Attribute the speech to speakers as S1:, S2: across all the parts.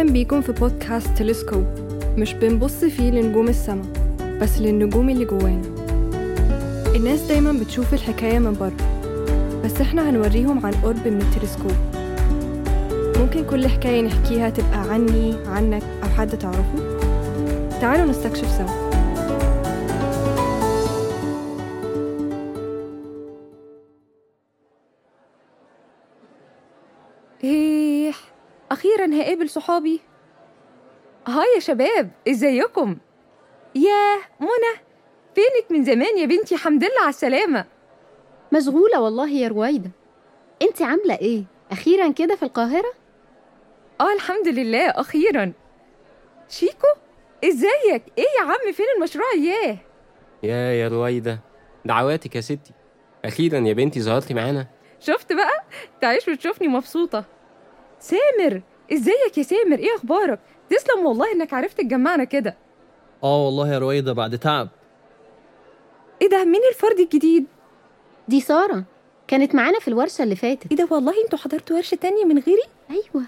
S1: أهلا بيكم في بودكاست تلسكوب. مش بنبص فيه لنجوم السما بس للنجوم اللي جوانا. الناس دايما بتشوف الحكاية من بره بس إحنا هنوريهم عن قرب من التلسكوب. ممكن كل حكاية نحكيها تبقى عني عنك أو حد تعرفه؟ تعالوا نستكشف سوا.
S2: إيه. أخيرا هقابل صحابي. هاي يا شباب إزيكم؟ ياه منى فينك من زمان يا بنتي؟ حمد لله على السلامة.
S3: مشغولة والله يا رويدة. أنت عاملة إيه؟ أخيرا كده في القاهرة؟
S2: آه الحمد لله أخيرا. شيكو إزيك؟ إيه يا عم فين المشروع؟ اياه
S4: يا يا رويدة دعواتك يا ستي. أخيرا يا بنتي ظهرتي معانا.
S2: شفت بقى؟ تعيش وتشوفني مبسوطة. سامر إزيك يا سامر؟ إيه أخبارك؟ تسلم والله إنك عرفت تجمعنا كده.
S5: آه والله يا رويدة بعد تعب.
S2: إيه ده؟ مين الفرد الجديد؟
S3: دي سارة. كانت معانا في الورشة اللي فاتت.
S2: إيه ده؟ والله أنتوا حضرتوا ورشة تانية من غيري؟
S3: أيوة.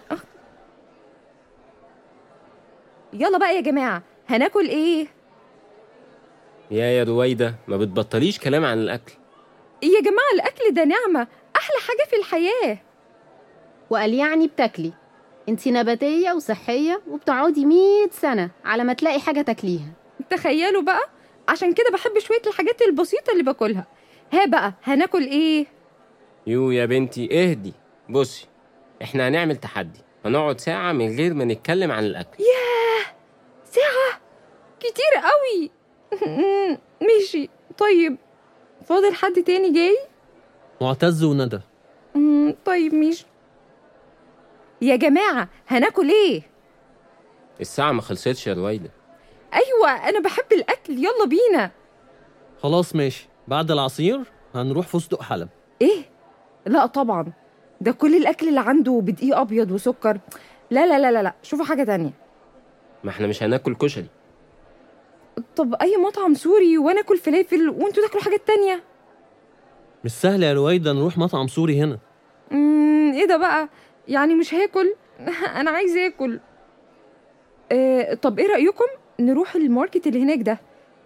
S2: يلا بقى يا جماعة هناكل إيه؟
S4: يا يا رويدة ما بتبطليش كلام عن الأكل.
S2: يا جماعة الأكل ده نعمة أحلى حاجة في الحياة.
S3: وقال يعني بتاكلي. انت نباتية وصحية وبتقعدي مية سنة على ما تلاقي حاجة تاكليها.
S2: تخيلوا بقى عشان كده بحب شوية الحاجات البسيطة اللي باكلها. ها بقى هناكل إيه؟
S4: يو يا بنتي اهدي. بصي إحنا هنعمل تحدي. هنقعد ساعة من غير ما نتكلم عن الأكل.
S2: ساعة؟ كتير قوي! ماشي. طيب فاضل حد تاني جاي؟
S5: معتز وندى
S2: طيب ماشي. يا جماعة هناكل إيه؟
S4: الساعة ما خلصتش يا رويدة
S2: أيوه أنا بحب الأكل. يلا بينا.
S5: خلاص ماشي. بعد العصير هنروح فستق حلب.
S2: إيه؟ لا طبعا. ده كل الأكل اللي عنده بدقيق أبيض وسكر. لا لا لا لا لا. شوفوا حاجة تانية.
S4: ما إحنا مش هناكل كشري.
S2: طب أي مطعم سوري وأنا أكل فلافل وأنتوا تاكلوا حاجات تانية؟
S5: مش سهل يا رويدة نروح مطعم سوري هنا.
S2: امم إيه ده بقى؟ يعني مش هاكل. أنا عايز آكل. آه طب إيه رأيكم نروح ال market اللي هناك ده؟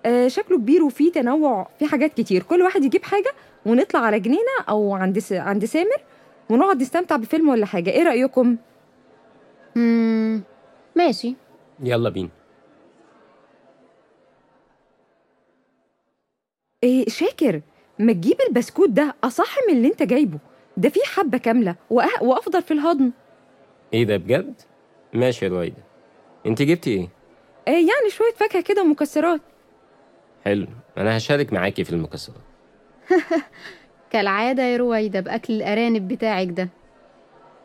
S2: آه شكله كبير وفيه تنوع فيه حاجات كتير. كل واحد يجيب حاجة ونطلع على جنينة أو عند س... عند سامر ونقعد نستمتع بفيلم ولا حاجة. إيه رأيكم؟
S3: مم. ماشي.
S4: يلا بينا.
S2: إيه شاكر ما تجيب البسكوت ده أصح من اللي أنت جايبه. ده فيه حبة كاملة وأه... وأفضل في الهضم.
S4: إيه ده بجد؟ ماشي يا رويدة أنت جبتي إيه؟
S2: آه يعني شوية فاكهة كده ومكسرات.
S4: حلو. أنا هشارك معاكي في المكسرات.
S3: كالعادة يا رويدة بأكل الأرانب بتاعك ده.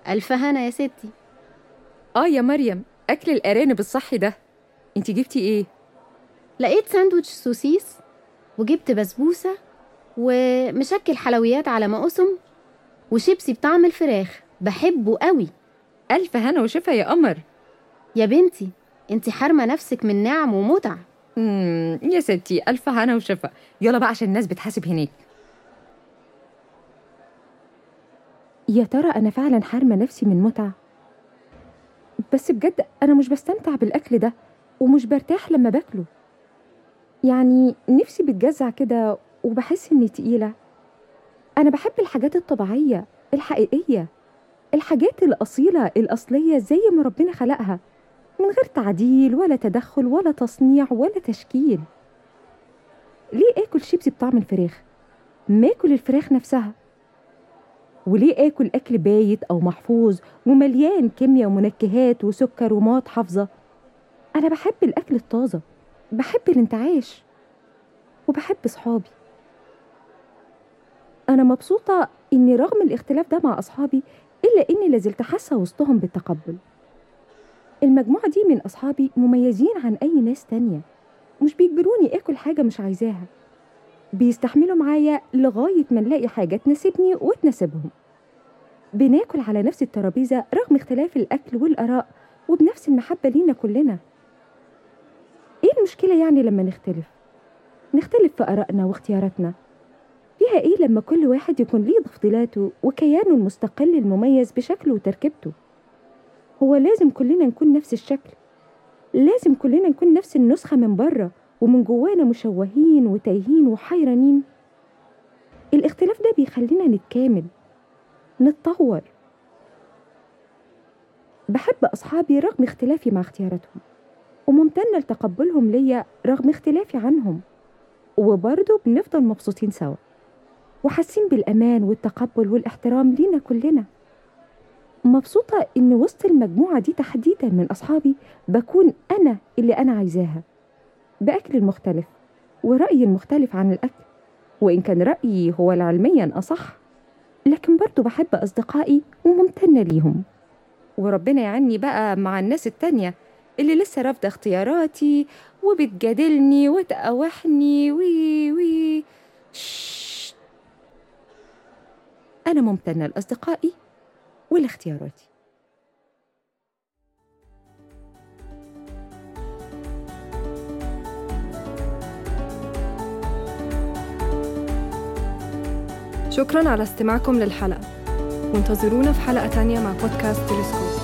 S3: ألف هنا يا ستي.
S2: آه يا مريم أكل الأرانب الصحي ده. أنت جبتي إيه؟
S3: لقيت ساندوتش سوسيس وجبت بسبوسة ومشكل حلويات على ما قسم وشيبسي بطعم الفراخ. بحبه قوي.
S2: ألف هنا وشفا يا قمر.
S3: يا بنتي انت حارمة نفسك من نعم ومتع
S2: امم يا ستي ألف هنا وشفا يلا بقى عشان الناس بتحاسب هناك. يا ترى أنا فعلا حارمة نفسي من متعة؟ بس بجد أنا مش بستمتع بالأكل ده ومش برتاح لما باكله. يعني نفسي بتجزع كده وبحس إني تقيلة. أنا بحب الحاجات الطبيعية الحقيقية الحاجات الأصيلة الأصلية زي ما ربنا خلقها من غير تعديل ولا تدخل ولا تصنيع ولا تشكيل. ليه آكل شيبسي بطعم الفراخ؟ ما آكل الفراخ نفسها. وليه آكل أكل بايت أو محفوظ ومليان كيمياء ومنكهات وسكر ومواد حافظة؟ أنا بحب الأكل الطازة بحب الانتعاش وبحب صحابي. أنا مبسوطة إني رغم الاختلاف ده مع أصحابي إلا إني لازلت حاسة وسطهم بالتقبل. المجموعة دي من أصحابي مميزين عن أي ناس تانية. مش بيجبروني آكل حاجة مش عايزاها. بيستحملوا معايا لغاية ما نلاقي حاجة تناسبني وتناسبهم. بناكل على نفس الترابيزة رغم اختلاف الأكل والآراء وبنفس المحبة لينا كلنا. إيه المشكلة يعني لما نختلف؟ نختلف في آرائنا واختياراتنا. فيها إيه لما كل واحد يكون ليه تفضيلاته وكيانه المستقل المميز بشكله وتركيبته؟ هو لازم كلنا نكون نفس الشكل. لازم كلنا نكون نفس النسخة من بره ومن جوانا مشوهين وتايهين وحيرانين. الاختلاف ده بيخلينا نتكامل نتطور. بحب أصحابي رغم اختلافي مع اختياراتهم وممتنة لتقبلهم ليا رغم اختلافي عنهم وبرضه بنفضل مبسوطين سوا. وحاسين بالأمان والتقبل والإحترام لينا كلنا. مبسوطة إن وسط المجموعة دي تحديدا من أصحابي بكون أنا اللي أنا عايزاها بأكل المختلف ورأيي المختلف عن الأكل وإن كان رأيي هو العلميا أصح لكن برضو بحب أصدقائي وممتنة ليهم. وربنا يعني بقى مع الناس التانية اللي لسه رافضة اختياراتي وبتجادلني وتقاوحني وي وي. شش. أنا ممتنة لأصدقائي ولاختياراتي
S1: شكرا على استماعكم للحلقة. وانتظرونا في حلقة تانية مع بودكاست تلسكوب.